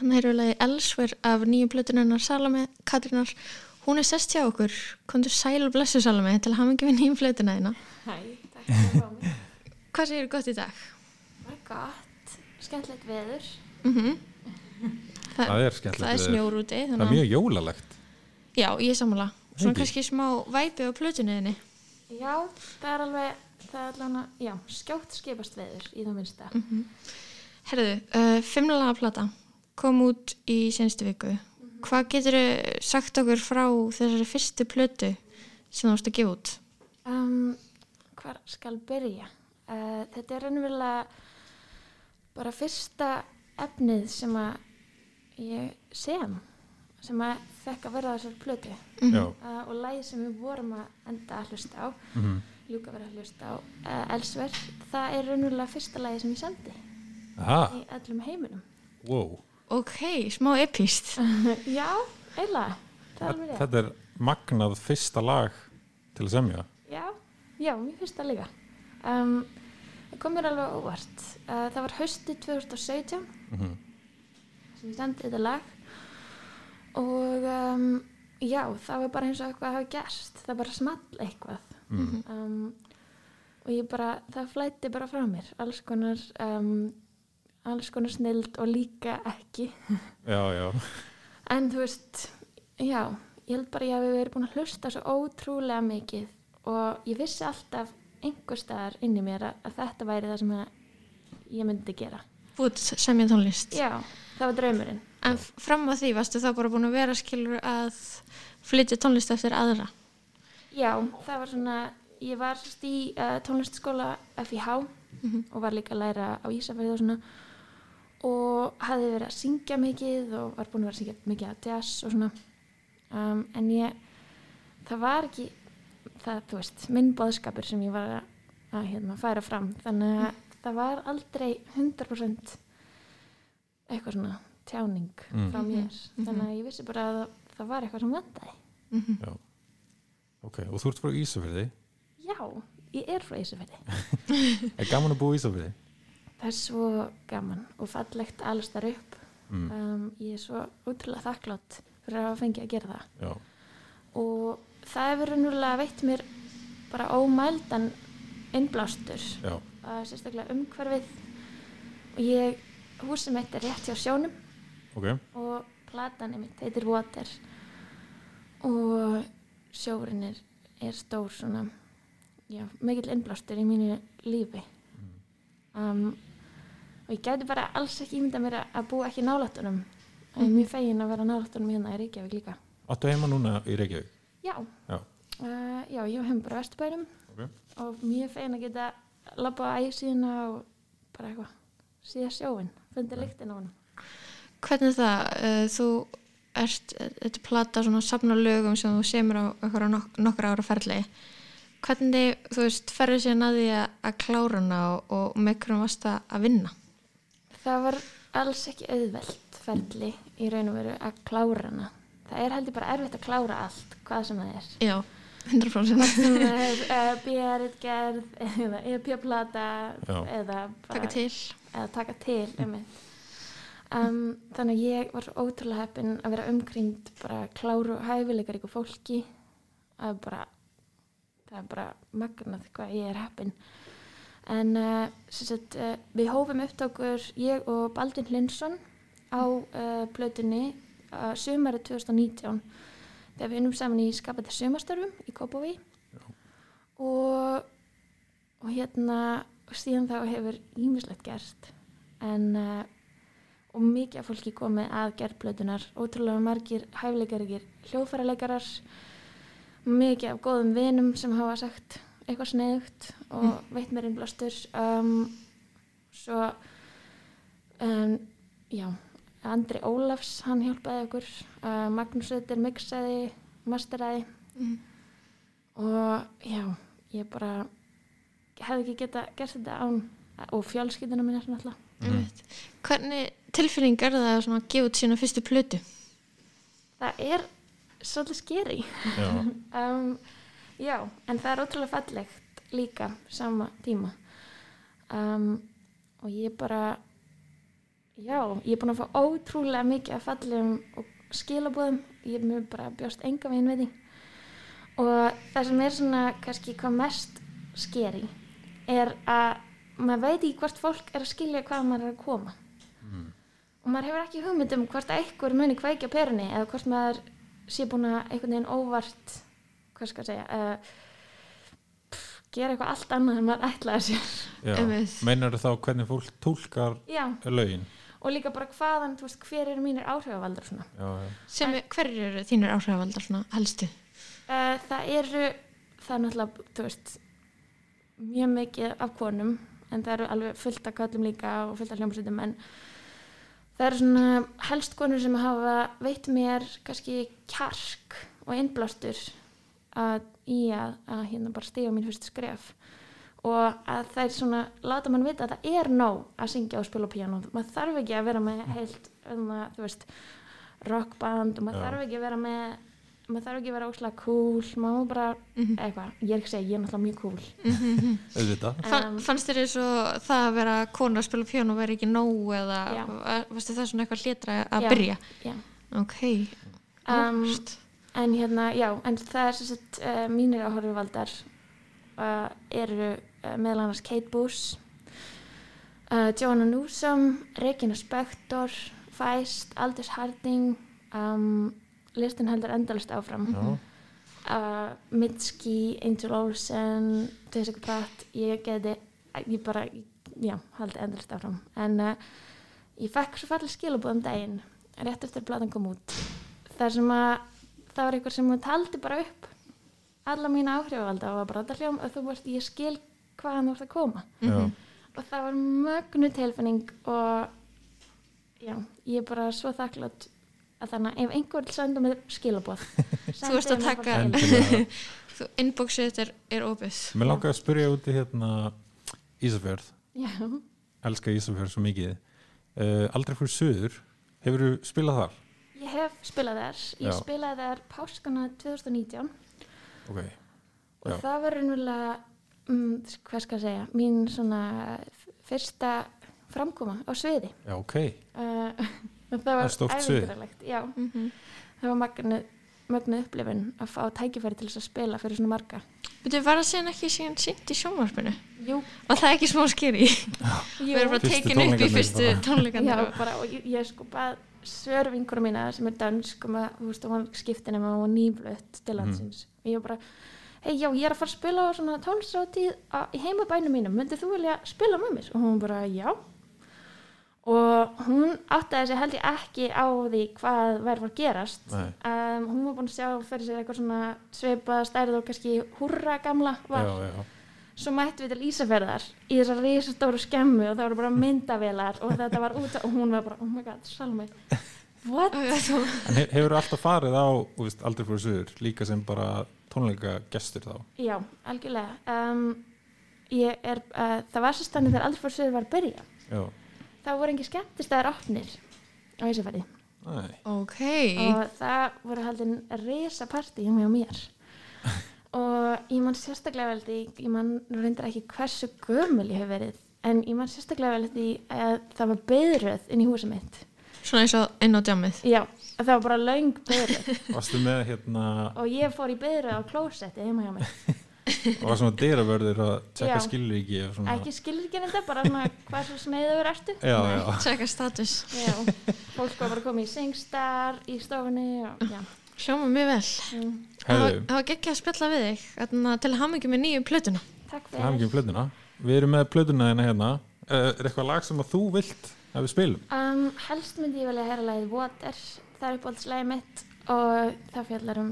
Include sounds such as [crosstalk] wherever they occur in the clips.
hann er alveg elsver af nýju plötunarnar Salome Katrínar hún er sest hjá okkur komdu sæl og blessu Salome til að hafa ekki við nýjum plötuna þína Hæ, takk fyrir að mig. [laughs] hvað segir gott í dag? Bara gott, skemmtilegt veður. Mm [laughs] það, Það er skemmtilegt það er veður. snjór úti Það er mjög jólalegt. já, ég er sammála svona kannski smá væpi á plötunni þinni Já, það er alveg, það er alveg, já, skjótt skipast veður í það minnsta. Herðu, uh, fimmlega plata kom út í senstu viku hvað getur sagt okkur frá þessari fyrstu plötu sem þú varst að gefa út? Um, hvar skal byrja? Uh, þetta er raunverulega bara fyrsta efnið sem að ég sem, sem að fekk að vera á þessari plötu. Já. Uh, og lagi sem við vorum að enda að hlusta á, Mhm. ljúka verið að hlusta á, uh, Elsver, það er raunverulega fyrsta lagi sem ég sendi Aha, í öllum heiminum. wow. Ok, smá epíst [laughs] Já, eiginlega, það er alveg rétt. Þetta er magnað fyrsta lag til að semja. Já, já, mér það líka. Um, það kom mér alveg óvart. Uh, það var hausti 2017 Mhm. sem ég sendi þetta lag og um, já, það var bara eins og eitthvað hafi gerst. Það bara small eitthvað. Mhm. Um, og ég bara, það flætti bara frá mér. Alls konar, um, alls konar snild og líka ekki. Já, já. En þú veist, já, ég held bara ég hafi verið búin að hlusta svo ótrúlega mikið og ég vissi alltaf einhver staðar inn í mér að, að þetta væri það sem að ég myndi gera. Búið semja tónlist Já, það var draumurinn. En fram á því varstu þá bara búin að vera skilur að flytja tónlist eftir aðra Já, það var svona, ég var í uh, tónlistskóla FIH og var líka að læra á Ísafærið og svona og hafði verið að syngja mikið og var búin að vera að syngja mikið að jazz og svona um, en ég, það var ekki það, þú veist, minn boðskapur sem ég var að, að hérna, færa fram þannig að það var aldrei 100% eitthvað svona tjáning Mm. frá mér þannig að ég vissi bara að það, það var eitthvað sem vandaði já. Ok, og þú ert frá Ísafirði. Já, ég er frá Ísafirði. [laughs] Er gaman að búa í Ísafirði? Það er svo gaman og fallegt alls þar upp. Mm. Um, ég er svo útrúlega þakklátt fyrir að hafa fengið að gera það. Já. Og það hefur raunverulega veitt mér bara ómældan innblástur, uh, sérstaklega umhverfið. Og ég, húsið mitt er rétt hjá sjónum Ok. og platan er mitt heitir Water. Og sjórin er, er stór svona, já, mikill innblástur í mínu lífi. um, og ég gæti bara alls ekki ímynda mér að- búa ekki nálættunum en er mjög fegin að vera nálættunum hérna í Reykjavík líka Áttu heima núna í Reykjavík? já, Já. uh, já ég hef bara á Vesturbænum Ok. og mjög fegin að geta labba á ægisíðuna og bara eitthvað síða sjóin, fundi lyktin á hann Hvernig er það? Uh, þú ert, þetta plata svona safna lögum sem þú semur á nok nokkra ára ferli Hvernig, þú veist, ferður síðan að því að, klára hana og, og með hverjum varst það að vinna? Það var alls ekki auðvelt ferli í raun og veru að klára hana. Það er heldur bara erfitt að klára allt hvað sem það er. Já, 100% sem það er uh, björðgerð eða EP-plata Já. eða bara Taka til. eða taka til einmitt. um, þannig að ég var ótrúlega heppin að vera umkringd bara kláru og hæfileikar ykkur fólki að bara það er bara magnað hvað ég er heppin en uh, sagt, uh, við hófum upptökur ég og Baldvin Linsson á uh, plötunni uh, sumari 2019 þegar við unnum saman í skapandi sumarstörfum í Kópaví og og hérna og síðan þá hefur ímislegt gerst. En uh, og mikið af fólki komið að gerðblötunar ótrúlega margir hæfleikarikir hljóðfæraleikarar. Mikið af góðum vinum sem hafa sagt eitthvað sneiðugt og veitt mér innblástur um, svo um, já Andri Ólafs, hann hjálpaði okkur uh, Magnús Öttir mixaði masteraði. Og já, ég bara hefði ekki geta gert þetta án og fjölskylduna mín er náttúrulega Einmitt. Hvernig tilfinning er það að svona gefa út sína fyrstu plötu? það er svolítið skeri [laughs] um, já, en það er ótrúlega fallegt líka sama tíma um, og ég bara Já, ég er búin að fá ótrúlega mikið að fallegum og skilabóðum. Ég er mjög bara bjóst enga veginn við því. Og það sem er svona kannski hvað mest skeri er að maður veit ekki hvort fólk er að skilja hvað maður er að koma. Og maður hefur ekki hugmynd um hvort að einhver muni kveikja á perunni eða hvort maður sé búin að einhvern veginn óvart, hvað skal ég segja, uh, pff, gera eitthvað allt annað en maður ætlaði sér. Meinar þá hvernig fólk tólkar Já, lögin? og líka bara hvaðan, þú veist, hver eru mínir áhrifavaldar svona. Já, já. sem er, hverjir eru þínir áhrifavaldar svona helstu? Uh, það eru, það er náttúrulega, þú veist, mjög mikið af konum, en það eru alveg fullt af kallum líka og fullt af hljómsveitum, en það eru svona helst konur sem hafa veitt mér kannski kjark og innblástur að í að, að hérna bara stiga mín fyrstu skref og að það er svona, láta mann vita að það er nóg að syngja og spila á píanó maður þarf ekki að vera með heilt um, þú veist, rockband og maður Já. þarf ekki að vera með maður þarf ekki að vera óslega cool maður má bara, eitthvað, ég er ekki að segja ég er náttúrulega mjög cool [laughs] Auðvitað. Fann, Um, fannst þér eins og það að vera kona að spila pjón og vera ekki nóg eða varstu það svona eitthvað hlitra að Já. byrja? Já. Ok, um, áhugavert. En hérna, já, en það er sem sagt uh, mínir áhörfuvaldar uh, eru uh, meðal annars Kate uh, Joanna Newsom Regina Spektor Feist, Aldous Harding um, listin heldur endalist áfram. Já. uh, Mitski, Angel Olsen Jessica Pratt ég geti, ég bara já, haldi endalist áfram. En uh, ég fekk svo falleg skilabóð um daginn rétt eftir að platan kom út. Þar sem að það var eitthvað sem hún taldi bara upp alla mína áhrifavalda og var bara þetta hljóm og þú veist ég skil hvaðan þú ert að koma Já. og það var mögnu tilfinning og já, ég er bara svo þakklátt að þannig að ef einhver vil senda mér skilabóð [laughs] Þú ert að taka- [laughs] inboxið þetta er, er opið. Mér langar að spyrja út í hérna Ísafjörð. já, Elska Ísafjörð svo mikið. Uh, aldrei fyrir söður. Hefur þú spilað þar? Ég hef spilað þar ég Já. spilaði þar páskana 2019 Ok. og Já. það var raunverulega um, hvað skal ég segja, mín svona f- fyrsta framkoma á sviði Já, ok. [laughs] uh, það var stórt svið. ævintýralegt, já, Mm það var magnu mögnu upplifun að fá tækifæri til þess að spila fyrir svona marga Betur, var það síðan ekki síðan sýnt í sjónvarpinu? Jú, Og það er ekki smá skeri? [laughs] Við erum bara Fyrstu tekin upp í tónleikarnir fyrstu bara. tónleikarnir. Já, og- bara, og ég, ég sko bað svör vinkura mína sem er dansk og maður, þú veist, hún skiptin ef hún var nýflutt til landsins. Og ég var bara, hei, já, ég er að fara að spila á svona tónlistátíð í heimabænum mínum, myndið þú vilja spila með mér? Og hún bara, já. Og hún áttaði sig held ég ekki á því hvað væri að gerast. Um, hún var búin að sjá fyrir sér eitthvað svona svipað stærð og kannski húrra gamla var Já, já. Svo mættum við til Ísafjörðar í þessar risastóru skemmu og það voru bara myndavélar og þetta var út og hún var bara, oh my god, Salmi what? Þú- he hefur alltaf farið á, þú aldrei fyrir söður, líka sem bara tónleika gestur þá? Já, algjörlega um, ég er, uh, það var svo stannir þegar aldrei fór söður var að byrja Já. þá voru engin skemmtistæðar opnir á Ísafjörði Nei. Ok. og það voru haldin risa partí hjá mig og mér [laughs] og ég man sérstaklega vel því ég man reyndar ekki hversu gömul ég hef verið en ég man sérstaklega vel því að það var beðröð inn í húsið mitt. Svona eins og inn á djammið. já, að það var bara [laughs] Varstu með hérna, og ég fór í beðröð á klósetti heima hjá mig [laughs] og var svona dyravörður að tjekka ekki svona... ekki skilur ekki þetta, bara svona [laughs] hvað svo sneiður ertu. Tjekka status. já, fólk var bara komið í singstar í stofunni og já Hljóma mjög vel. mm, Það var ekki að spjalla við þig þarna, til að hafa mikið með nýju plötuna. takk fyrir. Við erum með plötuna hérna hérna. Er er eitthvað lag sem að þú vilt að við spilum? um, helst myndi ég velja að heyra lagið Water það er uppáhaldslægi mitt og það fjallar um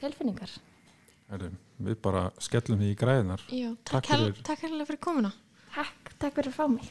tilfinningar Herðu, við bara skellum því í græðinar. Já, Takk takk, hel, fyrir. takk hérlega fyrir komuna. takk, takk fyrir að fá mig